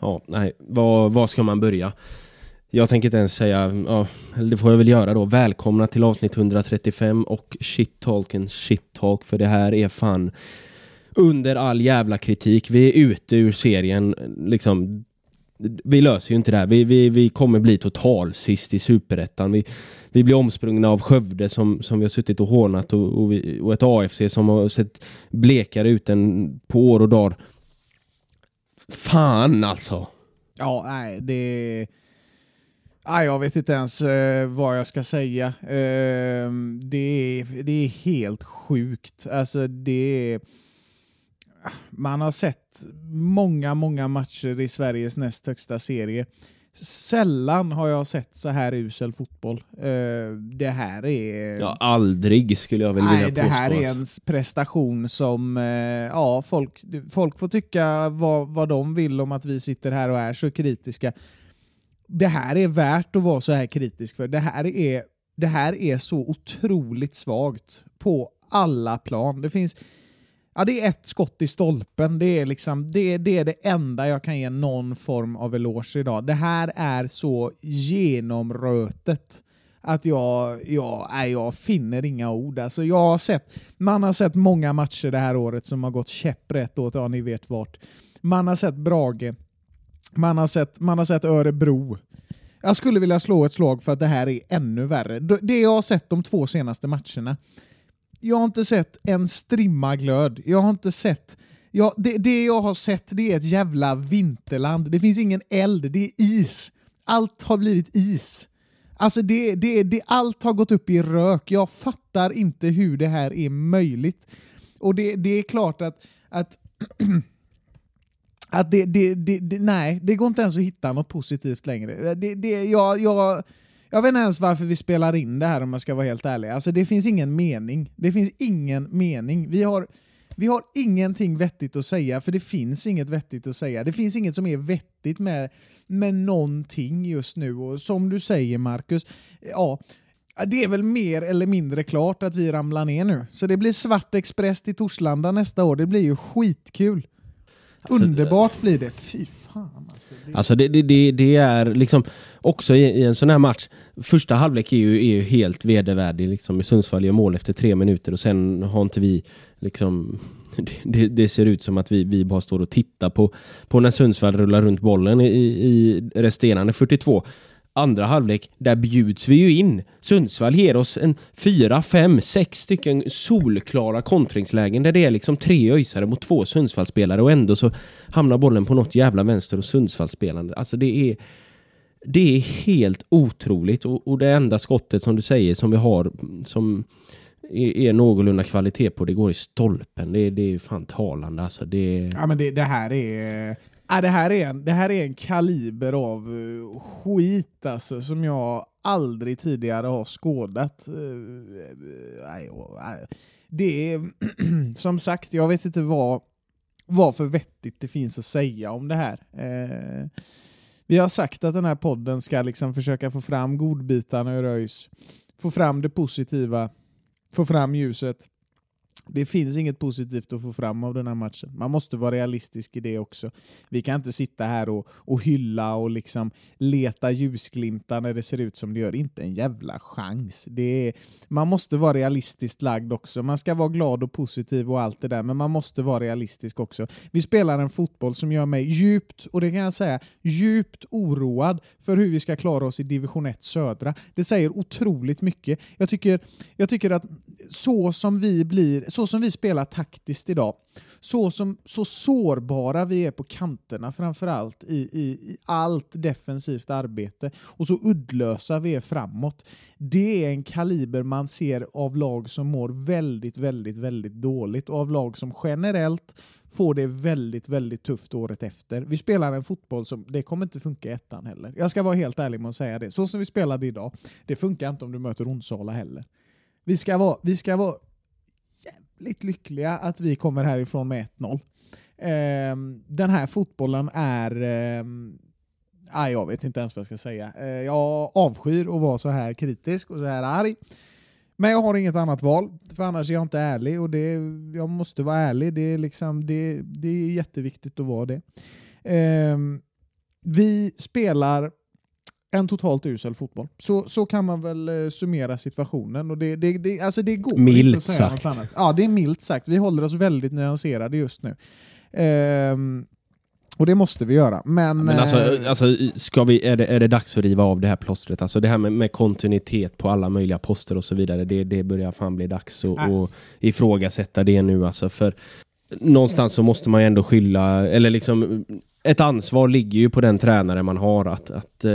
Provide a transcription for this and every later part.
Ja, nej, var, var ska man börja? Jag tänker inte ens säga, ja, eller det får jag väl göra då. Välkomna till avsnitt 135 och shit talken shit talk för det här är fan under all jävla kritik. Vi är ute ur serien, liksom. Vi löser ju inte det här. Vi, vi, vi kommer bli total sist i superettan. Vi, vi blir omsprungna av Skövde som, som vi har suttit och hånat och, och, vi, och ett AFC som har sett blekare ut än på år och dagar. Fan alltså! Ja, nej, det... Nej, jag vet inte ens eh, vad jag ska säga. Eh, det, är, det är helt sjukt. Alltså, det är... Man har sett många, många matcher i Sveriges näst högsta serie. Sällan har jag sett så här usel fotboll. Eh, det här är... Ja, aldrig skulle jag väl Nej, vilja det påstå. här är alltså. en prestation som, eh, ja, folk, folk får tycka vad, vad de vill om att vi sitter här och är så kritiska. Det här är värt att vara så här kritisk för. Det här är, det här är så otroligt svagt på alla plan. Det finns Ja, det är ett skott i stolpen. Det är, liksom, det, det är det enda jag kan ge någon form av eloge idag. Det här är så genomrötet att jag, jag, nej, jag finner inga ord. Alltså jag har sett, man har sett många matcher det här året som har gått käpprätt åt, ja ni vet vart. Man har sett Brage, man har sett, man har sett Örebro. Jag skulle vilja slå ett slag för att det här är ännu värre. Det jag har sett de två senaste matcherna, jag har inte sett en strimma glöd. Jag har inte sett... Jag, det, det jag har sett det är ett jävla vinterland. Det finns ingen eld, det är is. Allt har blivit is. Alltså det, det, det, allt har gått upp i rök. Jag fattar inte hur det här är möjligt. Och det, det är klart att, att att det, det, det, det, nej, det går inte ens att hitta något positivt längre. Det, det, jag, jag, jag vet inte ens varför vi spelar in det här om jag ska vara helt ärlig. Alltså, det finns ingen mening. Det finns ingen mening. Vi har, vi har ingenting vettigt att säga, för det finns inget vettigt att säga. Det finns inget som är vettigt med, med någonting just nu. Och som du säger Marcus, ja, det är väl mer eller mindre klart att vi ramlar ner nu. Så det blir Svart Express till Torslanda nästa år. Det blir ju skitkul. Underbart blir det. Fy fan alltså. Det... Alltså det, det, det, det är liksom också i, i en sån här match. Första halvlek är ju, är ju helt vedervärdig. Liksom. Sundsvall gör mål efter tre minuter och sen har inte vi liksom... Det, det ser ut som att vi, vi bara står och tittar på, på när Sundsvall rullar runt bollen i, i resterande 42. Andra halvlek, där bjuds vi ju in. Sundsvall ger oss en fyra, fem, sex stycken solklara kontringslägen där det är liksom tre öjsare mot två Sundsvallsspelare och ändå så hamnar bollen på något jävla vänster och Sundsvallsspelande. Alltså det är det är helt otroligt och, och det enda skottet som du säger som vi har som är, är någorlunda kvalitet på det går i stolpen. Det, det är fan talande alltså. Det, Ja, men det, det här är... Ja, det, här är en, det här är en kaliber av uh, skit alltså, som jag aldrig tidigare har skådat. Eh, eh, det är som sagt, jag vet inte vad, vad för vettigt det finns att säga om det här. Vi har sagt att den här podden ska liksom försöka få fram godbitarna ur ÖIS, få fram det positiva, få fram ljuset. Det finns inget positivt att få fram av den här matchen. Man måste vara realistisk i det också. Vi kan inte sitta här och, och hylla och liksom leta ljusglimtar när det ser ut som det gör. Inte en jävla chans. Det är, man måste vara realistiskt lagd också. Man ska vara glad och positiv och allt det där, men man måste vara realistisk också. Vi spelar en fotboll som gör mig djupt, och det kan jag säga, djupt oroad för hur vi ska klara oss i division 1 södra. Det säger otroligt mycket. Jag tycker, jag tycker att så som vi blir, så som vi spelar taktiskt idag, så, som, så sårbara vi är på kanterna framförallt i, i, i allt defensivt arbete och så uddlösa vi är framåt. Det är en kaliber man ser av lag som mår väldigt, väldigt, väldigt dåligt och av lag som generellt får det väldigt, väldigt tufft året efter. Vi spelar en fotboll som, det kommer inte funka i ettan heller. Jag ska vara helt ärlig med att säga det. Så som vi spelade idag, det funkar inte om du möter Onsala heller. Vi ska vara, vi ska vara jävligt lyckliga att vi kommer härifrån med 1-0. Eh, den här fotbollen är... Eh, ah, jag vet inte ens vad jag ska säga. Eh, jag avskyr att vara så här kritisk och så här arg. Men jag har inget annat val, för annars är jag inte ärlig. Och det, jag måste vara ärlig, det är, liksom, det, det är jätteviktigt att vara det. Eh, vi spelar en totalt usel fotboll. Så, så kan man väl eh, summera situationen. Och det, det, det, alltså det går Milt inte att säga sagt. något annat. Ja, det är milt sagt. Vi håller oss väldigt nyanserade just nu. Ehm, och det måste vi göra. Men, Men alltså, eh, alltså ska vi, är, det, är det dags att riva av det här plåstret? Alltså det här med, med kontinuitet på alla möjliga poster och så vidare, det, det börjar fan bli dags att att ifrågasätta det nu. Alltså för någonstans så måste man ju ändå skylla, eller liksom ett ansvar ligger ju på den tränare man har att, att, eh,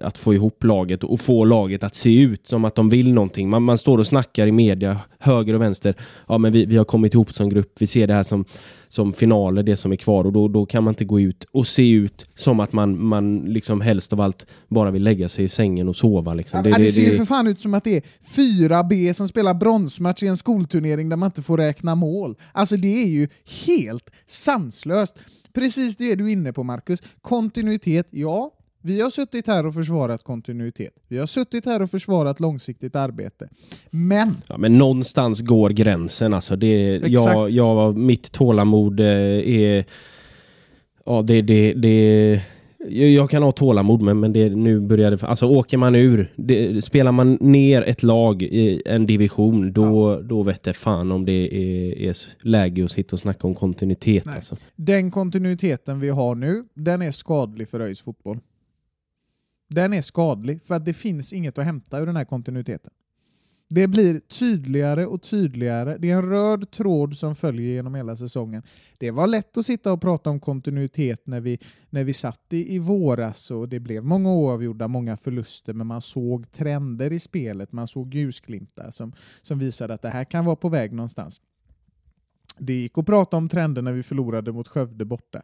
att få ihop laget och få laget att se ut som att de vill någonting. Man, man står och snackar i media, höger och vänster. Ja, men vi, vi har kommit ihop som grupp. Vi ser det här som, som finaler, det som är kvar. Och då, då kan man inte gå ut och se ut som att man, man liksom helst av allt bara vill lägga sig i sängen och sova. Liksom. Ja, det, ser ju för fan ut som att det är 4B som spelar bronsmatch i en skolturnering där man inte får räkna mål. Alltså det är ju helt sanslöst. Precis det du är inne på Marcus. Kontinuitet, ja. Vi har suttit här och försvarat kontinuitet. Vi har suttit här och försvarat långsiktigt arbete. Men Ja, men någonstans går gränsen. Alltså det, jag, Exakt. jag, mitt tålamod eh, är... Ja, det... det, det jag jag kan ha tålamod, men, men det, nu börjar det... Alltså åker man ur, det, spelar man ner ett lag i en division, då, då vet det fan om det är, är läge att sitta och snacka om kontinuitet. Alltså. den kontinuiteten vi har nu, den är skadlig för ÖIS fotboll. Den är skadlig för att det finns inget att hämta ur den här kontinuiteten. Det blir tydligare och tydligare. Det är en röd tråd som följer genom hela säsongen. Det var lätt att sitta och prata om kontinuitet när vi, när vi satt i, i våras och det blev många oavgjorda, många förluster, men man såg trender i spelet. Man såg ljusglimtar som, som visade att det här kan vara på väg någonstans. Det gick att prata om trender när vi förlorade mot Skövde borta.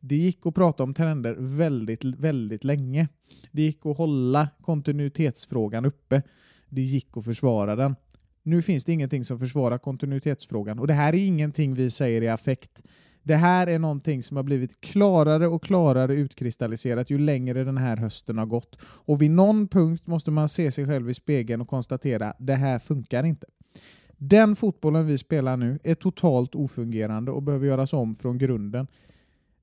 Det gick att prata om trender väldigt, väldigt länge. Det gick att hålla kontinuitetsfrågan uppe. Det gick att försvara den. Nu finns det ingenting som försvarar kontinuitetsfrågan och det här är ingenting vi säger i affekt. Det här är någonting som har blivit klarare och klarare utkristalliserat ju längre den här hösten har gått. Och vid någon punkt måste man se sig själv i spegeln och konstatera det här funkar inte. Den fotbollen vi spelar nu är totalt ofungerande och behöver göras om från grunden.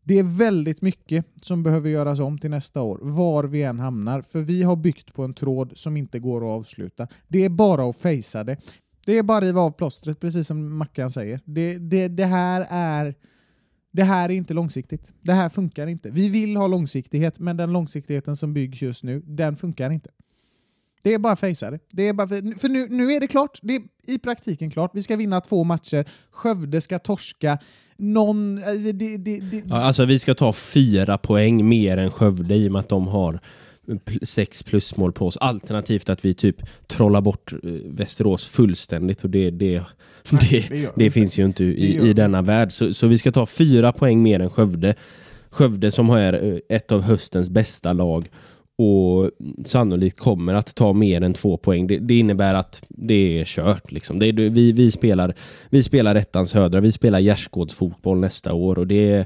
Det är väldigt mycket som behöver göras om till nästa år, var vi än hamnar, för vi har byggt på en tråd som inte går att avsluta. Det är bara att fejsa det. Det är bara att riva av plåstret, precis som Mackan säger. Det, det, det, här är, det här är inte långsiktigt. Det här funkar inte. Vi vill ha långsiktighet, men den långsiktigheten som byggs just nu, den funkar inte. Det är bara att fejsa det. det är bara för nu, nu är det klart. Det är i praktiken klart. Vi ska vinna två matcher. Skövde ska torska. Någon... Alltså det, det, det, Ja, alltså vi ska ta fyra poäng mer än Skövde i och med att de har sex plusmål på oss. Alternativt att vi typ trollar bort eh, Västerås fullständigt och det, det, det, det det finns ju inte i, i denna värld. Så, så vi ska ta fyra poäng mer än Skövde. Skövde som är eh, ett av höstens bästa lag och sannolikt kommer att ta mer än två poäng. Det, det innebär att det är kört. Liksom. Det är, vi, vi, spelar, vi spelar ettans södra, vi spelar gärdsgårdsfotboll nästa år och det är...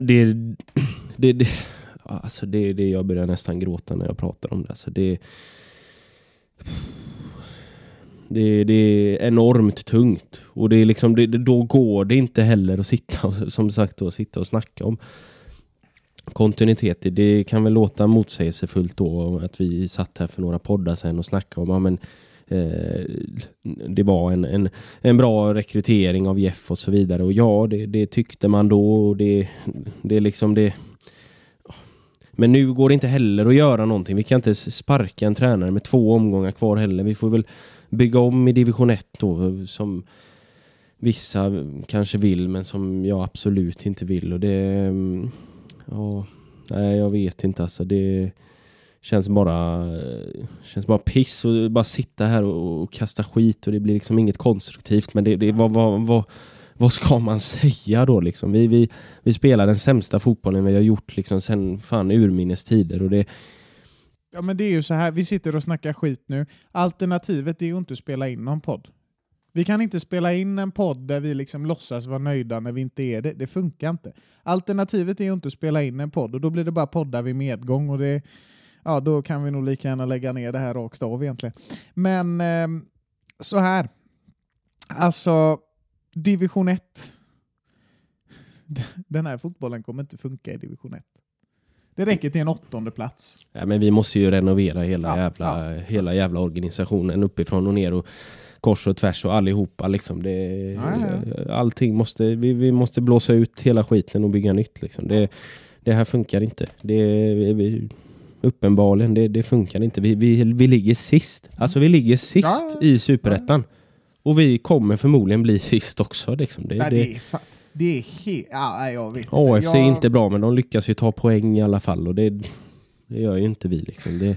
Det, det, det, alltså det, det jag börjar nästan gråta när jag pratar om det. Alltså det, det, det är enormt tungt och det är liksom, det, det- då går det inte heller att sitta och, som sagt då, sitta och snacka om kontinuitet. Det- Det kan väl låta motsägelsefullt då att vi satt här för några poddar sen och snackade om ja, men, eh, det var en, en, en bra rekrytering av Jeff och så vidare. Och ja, det, det tyckte man då och det, det är liksom det men nu går det inte heller att göra någonting. Vi kan inte sparka en tränare med två omgångar kvar heller. Vi får väl bygga om i division 1 då som vissa kanske vill men som jag absolut inte vill och det mm, ja, nej jag vet inte alltså det känns bara känns bara piss och bara sitta här och, och kasta skit och det blir liksom inget konstruktivt men det, det vad, vad, vad, vad ska man säga då liksom? Vi, vi, vi spelar den sämsta fotbollen vi har gjort liksom sen fan urminnes tider och det Ja men det är ju så här, vi sitter och snackar skit nu. Alternativet är ju inte att spela in någon podd. Vi kan inte spela in en podd där vi liksom låtsas vara nöjda när vi inte är det. Det funkar inte. Alternativet är ju inte att spela in en podd och då blir det bara poddar vid medgång och det, ja, då kan vi nog lika gärna lägga ner det här rakt av egentligen. Men eh, så här. Alltså, division 1. Den här fotbollen kommer inte funka i division 1. Det räcker till en åttonde plats. Ja, men vi måste ju renovera hela, Ja, jävla, ja. hela jävla organisationen uppifrån och ner och kors och tvärs och allihopa. Liksom. Det, Ja, ja. Allting måste, vi, vi måste blåsa ut hela skiten och bygga nytt. Liksom. Det, det här funkar inte. Det, vi, uppenbarligen, det, det funkar inte. Vi, vi, vi ligger sist. Alltså vi ligger sist Ja, i superettan. Och vi kommer förmodligen bli sist också. Liksom. Det, Nej, det, det, är det är helt... Ja, jag vet inte. AFC är Jag- inte bra men de lyckas ju ta poäng i alla fall och det, det gör ju inte vi. Liksom. Det,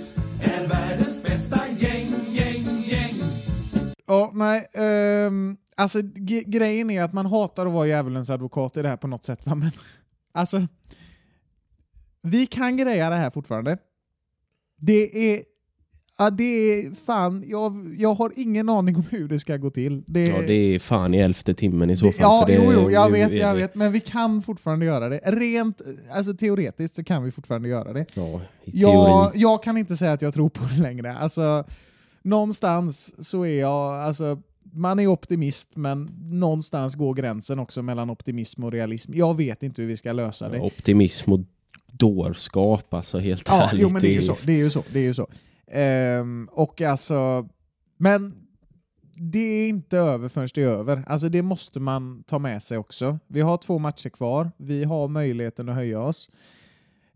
Ja, nej. ehm, alltså grejen är att man hatar att vara djävulens advokat i det här på något sätt. Va? Men alltså, vi kan greja det här fortfarande. Det är, ja, det är fan, jag, jag har ingen aning om hur det ska gå till. Det, ja, det är fan i elfte timmen i så det- fall. ja, det, jo, jo, jag nu vet, jag vet, men vi kan fortfarande göra det. Rent, alltså teoretiskt så kan vi fortfarande göra det. Ja, i Jag, jag kan inte säga att jag tror på det längre. Alltså, någonstans så är jag, alltså, man är optimist, men någonstans går gränsen också mellan optimism och realism. Jag vet inte hur vi ska lösa det. Optimism och dårskap, alltså helt Ja, ärligt. jo, men det är ju så. Det är ju så. Det är ju så. Ehm, och alltså, men det är inte över förrän det är över. Alltså det måste man ta med sig också. Vi har två matcher kvar. Vi har möjligheten att höja oss.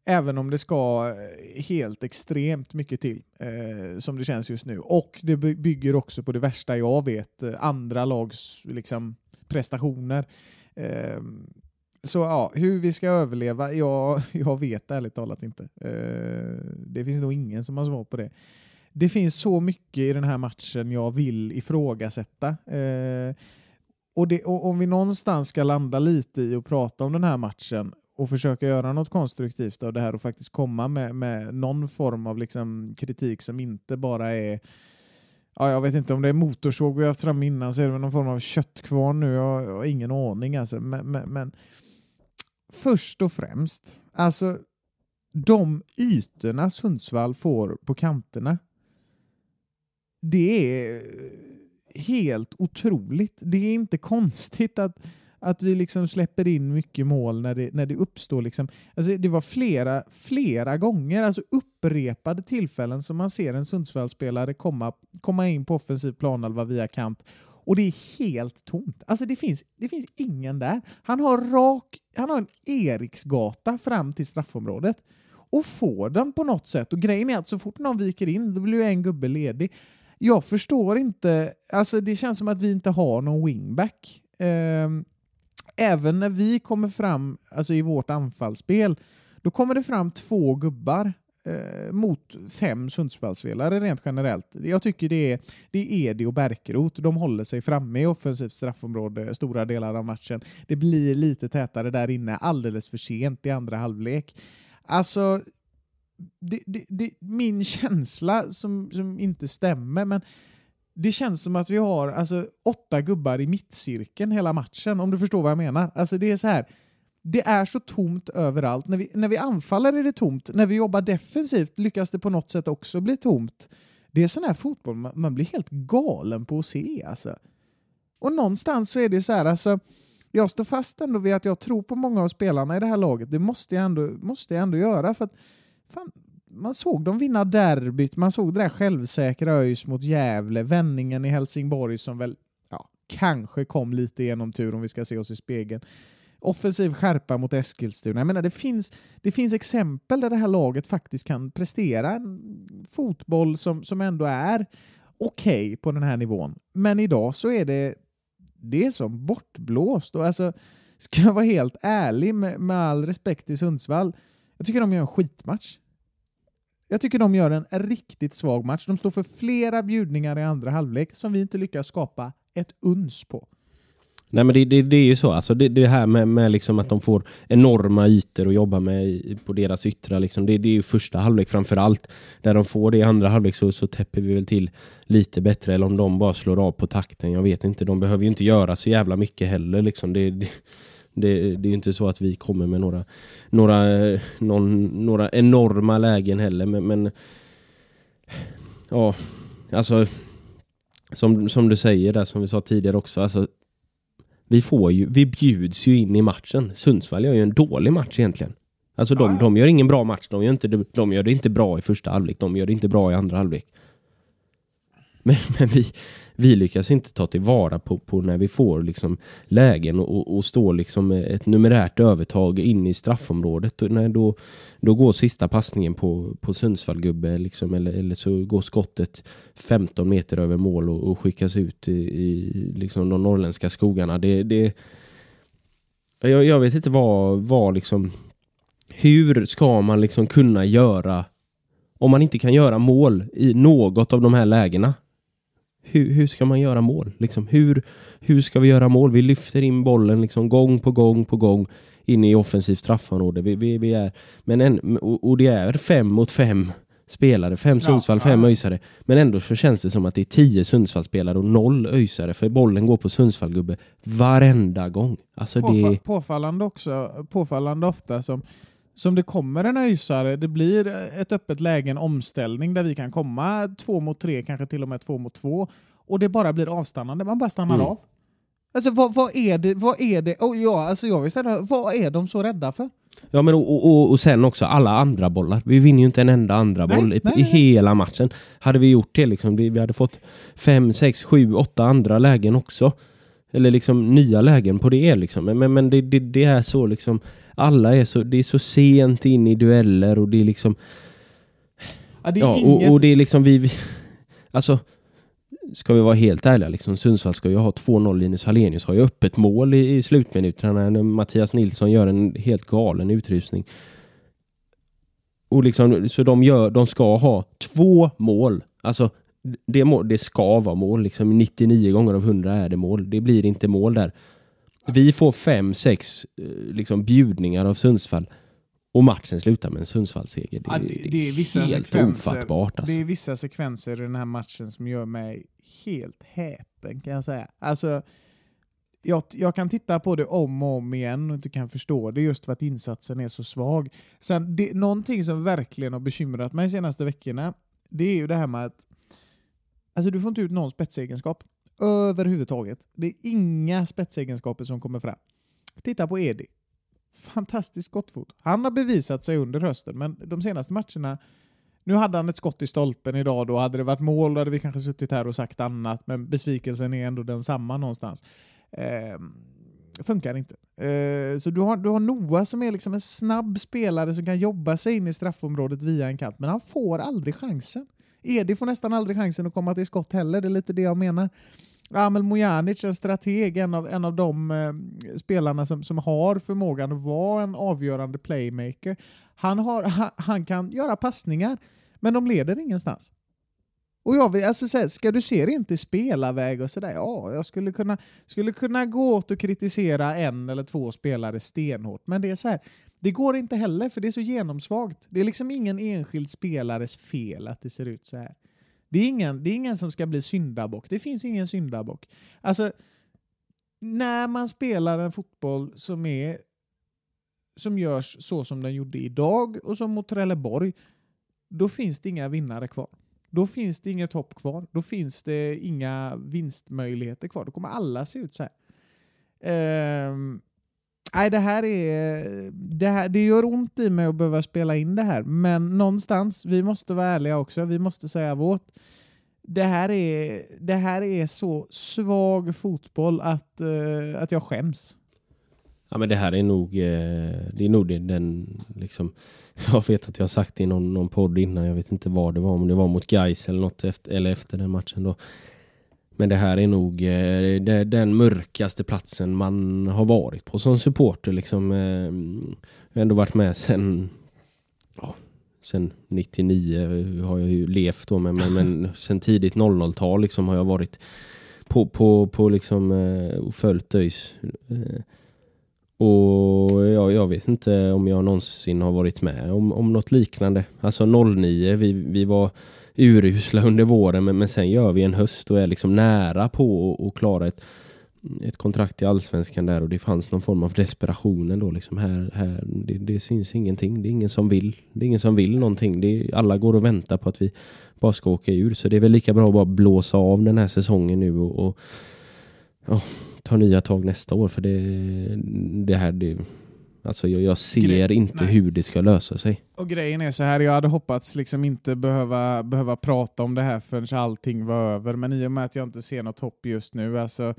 Även om det ska eh, helt extremt mycket till, eh, som det känns just nu. Och det bygger också på det värsta jag vet, eh, andra lags liksom, prestationer. Eh, så ja, hur vi ska överleva, jag, jag vet ärligt talat inte. Eh, det finns nog ingen som har svar på det. Det finns så mycket i den här matchen jag vill ifrågasätta. Eh, och, det, och om vi någonstans ska landa lite i och prata om den här matchen och försöka göra något konstruktivt av det här och faktiskt komma med, med någon form av liksom kritik som inte bara är Ja, jag vet inte om det är motorsåg vi har haft fram innan så är det väl någon form av köttkvarn nu. Jag, jag har ingen aning alltså. Men, men, men först och främst, alltså de ytorna Sundsvall får på kanterna. Det är helt otroligt. Det är inte konstigt att, att vi liksom släpper in mycket mål när det, när det uppstår. Liksom. Alltså det var flera, flera gånger, alltså upprepade tillfällen som man ser en Sundsvallsspelare komma, komma in på offensiv planhalva via kant och det är helt tomt. Alltså det finns, det finns ingen där. Han har, rak, han har en Eriksgata fram till straffområdet och får den på något sätt. Och grejen är att så fort någon viker in då blir ju en gubbe ledig. Jag förstår inte, alltså det känns som att vi inte har någon wingback. Ehm, även när vi kommer fram alltså i vårt anfallsspel, då kommer det fram två gubbar eh, mot fem Sundsvallsspelare rent generellt. Jag tycker det är, det är Edi och Berkerot. De håller sig framme i offensivt straffområde stora delar av matchen. Det blir lite tätare där inne alldeles för sent i andra halvlek. Alltså, det, det, det, min känsla som, som inte stämmer, men det känns som att vi har alltså, åtta gubbar i mittcirkeln hela matchen, om du förstår vad jag menar. Alltså det är så här, det är så tomt överallt. När vi, när vi anfaller är det tomt. När vi jobbar defensivt lyckas det på något sätt också bli tomt. Det är sån här fotboll man, man blir helt galen på att se. Alltså. Och någonstans så är det så här, alltså, jag står fast ändå vid att jag tror på många av spelarna i det här laget. Det måste jag ändå, måste jag ändå göra. för att fan, man såg dem vinna derbyt, man såg det där självsäkra ÖIS mot Gävle, vändningen i Helsingborg som väl ja, kanske kom lite genom tur om vi ska se oss i spegeln. Offensiv skärpa mot Eskilstuna. Jag menar, det, finns, det finns exempel där det här laget faktiskt kan prestera en fotboll som, som ändå är okej okay på den här nivån. Men idag så är det det är som bortblåst. Och alltså, ska jag vara helt ärlig med, med all respekt till Sundsvall, jag tycker de gör en skitmatch. Jag tycker de gör en riktigt svag match. De står för flera bjudningar i andra halvlek som vi inte lyckas skapa ett uns på. Nej men det, det, det, är ju så, alltså det, det här med, med liksom att de får enorma ytor att jobba med på deras yttra, liksom. det, det är ju första halvlek framför allt. Där de får det i andra halvlek så, så täpper vi väl till lite bättre, eller om de bara slår av på takten, jag vet inte. De behöver ju inte göra så jävla mycket heller. Liksom. Det, det, det, är inte så att vi kommer med några, några, någon, några enorma lägen heller, men, men ja, alltså som, som du säger där, som vi sa tidigare också, alltså vi, får ju, vi bjuds ju in i matchen. Sundsvall gör ju en dålig match egentligen. Alltså de, de gör ingen bra match. De gör, inte, de gör det inte bra i första halvlek. De gör det inte bra i andra halvlek. Men, men vi, vi lyckas inte ta tillvara på, på när vi får liksom lägen och, och stå liksom ett numerärt övertag in i straffområdet. Och när då, då går sista passningen på, på Sundsvall-gubbe liksom, eller, eller så går skottet 15 meter över mål och, och skickas ut i, i liksom de norrländska skogarna. Det, det, jag, jag vet inte vad, vad liksom hur ska man liksom kunna göra om man inte kan göra mål i något av de här lägena? Hur, hur ska man göra mål? Liksom, hur, hur ska vi göra mål? Vi lyfter in bollen liksom gång på gång på gång in i offensivt straffområde. Vi, vi, vi är, men en, och, och det är fem mot fem spelare, fem Sundsvall, ja, fem ja. Öisare. Men ändå så känns det som att det är tio Sundsvallspelare och noll Öisare, för bollen går på Sundsvallgubbe varenda gång. Alltså Påfall, det... Påfallande också, påfallande ofta som som det kommer en öjsare, det blir ett öppet läge, en omställning där vi kan komma två mot tre, kanske till och med två mot två. Och det bara blir avstannande, man bara stannar mm. av. Alltså vad, vad, är det, vad är det, oh, ja, alltså jag vill ställa, vad är de så rädda för? Ja men och, och, och sen också alla andra bollar. Vi vinner ju inte en enda andra nej, boll i, nej, i hela matchen. Hade vi gjort det liksom, vi, vi hade fått fem, sex, sju, åtta andra lägen också. Eller liksom nya lägen på det liksom. Men, men det, det, det är så liksom alla är så, det är så sent in i dueller och det är liksom... Ja, det är ja, inget... och, och, det är liksom vi... Alltså, ska vi vara helt ärliga, liksom, Sundsvall ska ju ha 2-0. Linus Hallenius har ju öppet mål i, i slutminuterna när Mattias Nilsson gör en helt galen utrustning. Och liksom, så de, gör, de ska ha två mål. Alltså, det, mål, det ska vara mål. Liksom, 99 gånger av 100 är det mål. Det blir inte mål där. Vi får fem, sex eh, liksom, bjudningar av Sundsvall och matchen slutar med en Sundsvallsseger. Det, ja, det, det, är vissa helt sekvenser, ofattbart. Alltså. Det är vissa sekvenser i den här matchen som gör mig helt häpen kan jag säga. Alltså, jag, jag, kan titta på det om och om igen och inte kan förstå det just för att insatsen är så svag. Sen, det, någonting som verkligen har bekymrat mig de senaste veckorna, det är ju det här med att alltså, du får inte ut någon spetsegenskap överhuvudtaget. Det är inga spetsegenskaper som kommer fram. Titta på Edi. Fantastiskt skottfot. Han har bevisat sig under hösten, men de senaste matcherna nu hade han ett skott i stolpen idag, då hade det varit mål då hade vi kanske suttit här och sagt annat, men besvikelsen är ändå densamma någonstans. Eh, funkar inte. Eh, så du har, du har Noah som är liksom en snabb spelare som kan jobba sig in i straffområdet via en kant, men han får aldrig chansen. Edi får nästan aldrig chansen att komma till skott heller, det är lite det jag menar. Amel Mojanic, en strateg, en av, en av de eh, spelarna som, som har förmågan att vara en avgörande playmaker. Han, har, ha, han kan göra passningar, men de leder ingenstans. Och jag vill, alltså, här, ska du se det inte i spelarväg och sådär? Ja, jag skulle kunna, skulle kunna gå åt och kritisera en eller två spelare stenhårt, men det är så här, det går inte heller för det är så genomsvagt. Det är liksom ingen enskild spelares fel att det ser ut så här. Det är ingen, det är ingen som ska bli syndabock. Det finns ingen syndabock. Alltså, när man spelar en fotboll som är som görs så som den gjorde idag och som mot Trelleborg, då finns det inga vinnare kvar. då finns det inget hopp kvar. Då finns det inga vinstmöjligheter kvar. Då kommer alla se ut så här. Eh, Nej, det här är... Det, här, det gör ont i mig att behöva spela in det här, men någonstans, vi måste vara ärliga också. Vi måste säga vårt. Det här är, det här är så svag fotboll att, eh, att jag skäms. Ja men det här är nog, eh, det är nog det, den liksom, jag vet att jag har sagt det i någon, någon podd innan, jag vet inte vad det var, om det var mot Gais eller något efter, eller efter den matchen då. Men det här är nog eh, det, den mörkaste platsen man har varit på som supporter liksom. Eh, jag har ändå varit med sen, ja, sen 99 har jag ju levt då, men, men, men sen tidigt 00-tal liksom har jag varit på, på, på liksom eh, och följt ÖIS. Och jag, jag vet inte om jag någonsin har varit med om, om något liknande. Alltså 09, vi, vi var urusla under våren men, men sen gör vi en höst och är liksom nära på att klara ett, ett kontrakt i allsvenskan där och det fanns någon form av desperation ändå. Liksom här, här, det, det syns ingenting, det är ingen som vill. Det är ingen som vill någonting. Det är, alla går och väntar på att vi bara ska åka ur. Så det är väl lika bra att bara blåsa av den här säsongen nu och, och ja, ta nya tag nästa år. För det, det här, det, alltså jag, jag ser Gre- inte nej. hur det ska lösa sig. Och grejen är så här, jag hade hoppats liksom inte behöva, behöva prata om det här förrän allting var över, men i och med att jag inte ser något hopp just nu, alltså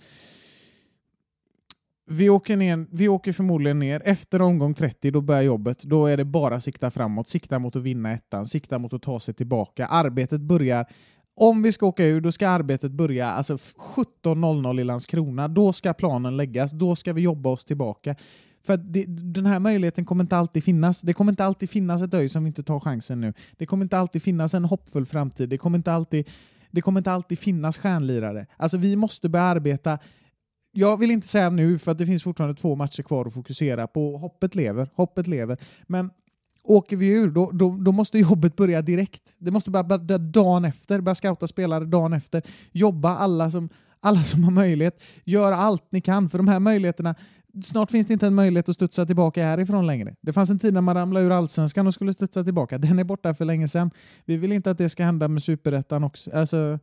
vi åker, ner, vi åker förmodligen ner. Efter omgång 30, då börjar jobbet. Då är det bara sikta framåt, sikta mot att vinna ettan, sikta mot att ta sig tillbaka. Arbetet börjar om vi ska åka ur, då ska arbetet börja alltså 17.00 i Landskrona. Då ska planen läggas, då ska vi jobba oss tillbaka. För att det, den här möjligheten kommer inte alltid finnas. Det kommer inte alltid finnas ett öj som vi inte tar chansen nu. Det kommer inte alltid finnas en hoppfull framtid. Det kommer inte alltid, det kommer inte alltid finnas stjärnlirare. Alltså vi måste börja arbeta jag vill inte säga nu, för att det finns fortfarande två matcher kvar att fokusera på. Hoppet lever, hoppet lever. Men åker vi ur, då, då, då måste jobbet börja direkt. Det måste börja börja dagen efter, börja scouta spelare dagen efter. Jobba alla som, alla som har möjlighet. Gör allt ni kan, för de här möjligheterna Snart finns det inte en möjlighet att studsa tillbaka härifrån längre. Det fanns en tid när man ramlade ur allsvenskan och skulle studsa tillbaka. Den är borta för länge sedan. Vi vill inte att det ska hända med superettan också. Alltså,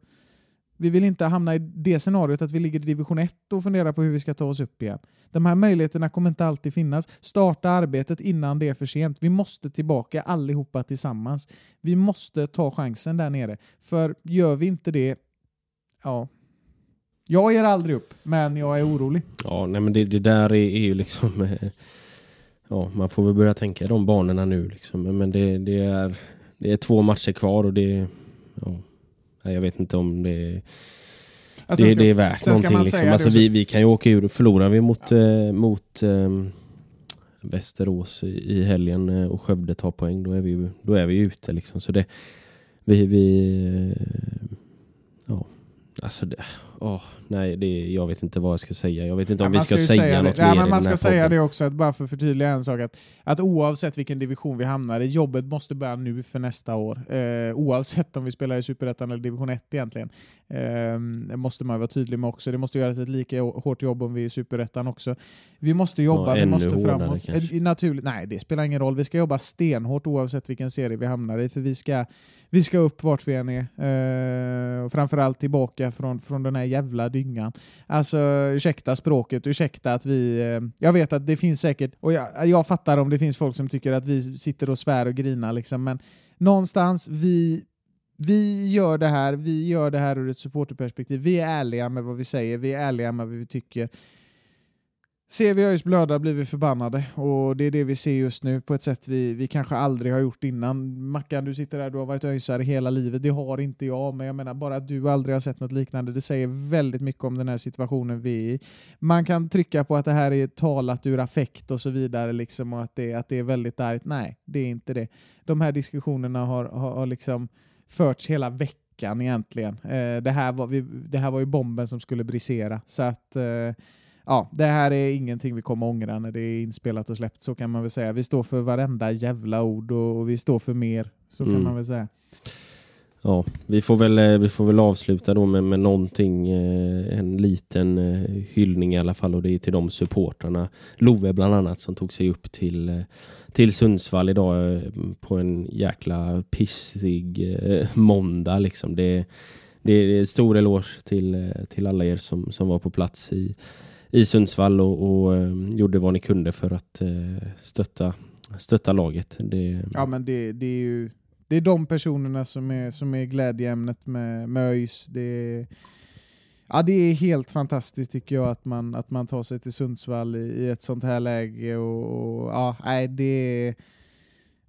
vi vill inte hamna i det scenariot att vi ligger i division 1 och funderar på hur vi ska ta oss upp igen. De här möjligheterna kommer inte alltid finnas. Starta arbetet innan det är för sent. Vi måste tillbaka allihopa tillsammans. Vi måste ta chansen där nere. För gör vi inte det, ja. Jag ger aldrig upp, men jag är orolig. Ja, nej men det, det där är, är ju liksom... eh, Ja, man får väl börja tänka i de banorna nu liksom. Men- det, det, är, det är två matcher kvar och det... Ja, jag vet inte om det, Alltså, det, ska- det är värt någonting. Liksom. Alltså, vi, vi kan ju åka ur. Förlorar vi mot, eh, mot eh, Västerås i, i helgen eh, och Skövde tar poäng, då är vi, då är vi ute. Liksom. Så det, vi... vi eh, ja, alltså det... åh, nej, det, jag vet inte vad jag ska säga. Jag vet inte om Ja, vi man ska, ju säga, det. något ja, mer men Man ska säga podden. det också, att bara för att förtydliga en sak, att, att oavsett vilken division vi hamnar i, jobbet måste börja nu för nästa år. Eh, oavsett om vi spelar i Superettan eller division 1 egentligen. Eh, det måste man vara tydlig med också. Det måste göras ett lika hårt jobb om vi är i Superettan också. Vi måste jobba, Ja, vi måste framåt. Eh, Naturligt, nej, det spelar ingen roll. Vi ska jobba stenhårt oavsett vilken serie vi hamnar i, för vi ska, vi ska upp vart vi än är. Eh, och framförallt tillbaka från, från den här jävla dyngan. Alltså, ursäkta språket, ursäkta att vi... Eh, jag vet att det finns säkert, och jag, jag fattar om det finns folk som tycker att vi sitter och svär och grinar, liksom, men någonstans, vi, vi gör det här, vi gör det här ur ett supporterperspektiv. Vi är ärliga med vad vi säger, vi är ärliga med vad vi tycker. Ser vi ÖIS blöda blir vi förbannade och det är det vi ser just nu på ett sätt vi, vi kanske aldrig har gjort innan. Mackan, du sitter där, du har varit ÖISare hela livet. Det har inte jag, men jag menar bara att du aldrig har sett något liknande. Det säger väldigt mycket om den här situationen vi är i. Man kan trycka på att det här är talat ur affekt och så vidare liksom, och att det, att det är väldigt argt. Nej, det är inte det. De här diskussionerna har, har, har liksom förts hela veckan egentligen. Eh, det, här var, vi, det här var ju bomben som skulle brisera. Så att eh, ja, det här är ingenting vi kommer ångra när det är inspelat och släppt, så kan man väl säga. Vi står för varenda jävla ord och, och vi står för mer, så kan Mm. man väl säga. ja, vi får väl, eh, vi får väl avsluta då med, med någonting, eh, en liten eh, hyllning i alla fall och det är till de supportrarna, Love bland annat, som tog sig upp till, till Sundsvall idag på en jäkla pissig måndag liksom. Det, det är stor eloge till, till alla er som, som var på plats i, i Sundsvall och, och eh, gjorde vad ni kunde för att eh, stötta, stötta laget. Det, ja men det, det är ju det är de personerna som är, som är glädjeämnet med, med ÖIS. Det är, ja, det är helt fantastiskt tycker jag att man, att man tar sig till Sundsvall i, i ett sånt här läge. Och, och, ja, nej, det, är,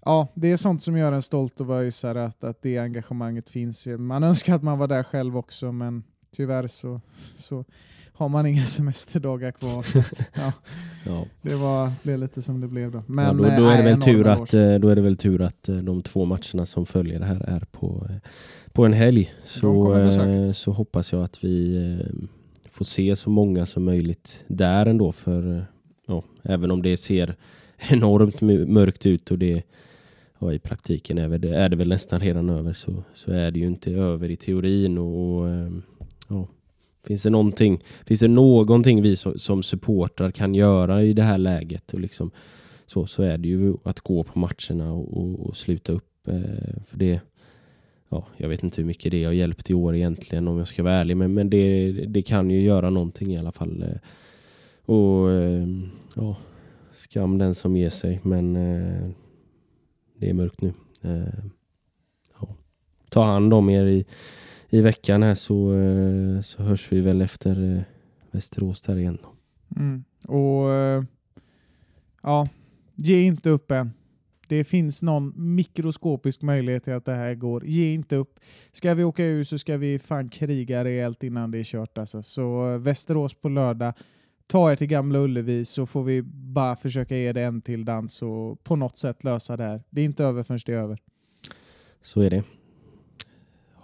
ja, det är sånt som gör en stolt att vara ÖISare, att, att det engagemanget finns. Man önskar att man var där själv också, men tyvärr så, så har man inga semesterdagar kvar. Så att, ja, ja. Det var, blev lite som det blev då. Men, ja, då, då, är det väl tur att, eh, då är det väl tur att eh, de två matcherna som följer här är på, eh, på en helg. Så, så hoppas jag att vi får se så många som möjligt där ändå. För ja, även om det ser enormt mörkt ut och det ja, i praktiken är det, är det väl nästan redan över så, så är det ju inte över i teorin. och, och ja, Finns det någonting, finns det någonting vi som, som supportrar kan göra i det här läget och liksom, så, så är det ju att gå på matcherna och, och, och sluta upp. Eh, för det, ja, jag vet inte hur mycket det har hjälpt i år egentligen om jag ska vara ärlig, men, men det, det kan ju göra någonting i alla fall. Eh, och eh, ja, skam den som ger sig, men eh, det är mörkt nu. Eh, ja. Ta hand om er i i veckan här så, eh, så hörs vi väl efter eh, Västerås där igen. Mm. Och eh, ja, ge inte upp än. Det finns någon mikroskopisk möjlighet till att det här går. Ge inte upp. Ska vi åka ur så ska vi fan kriga rejält innan det är kört. Alltså. Så Västerås på lördag. Ta er till Gamla Ullevi så får vi bara försöka ge det en till dans och på något sätt lösa det här. Det är inte över förrän det är över. Så är det.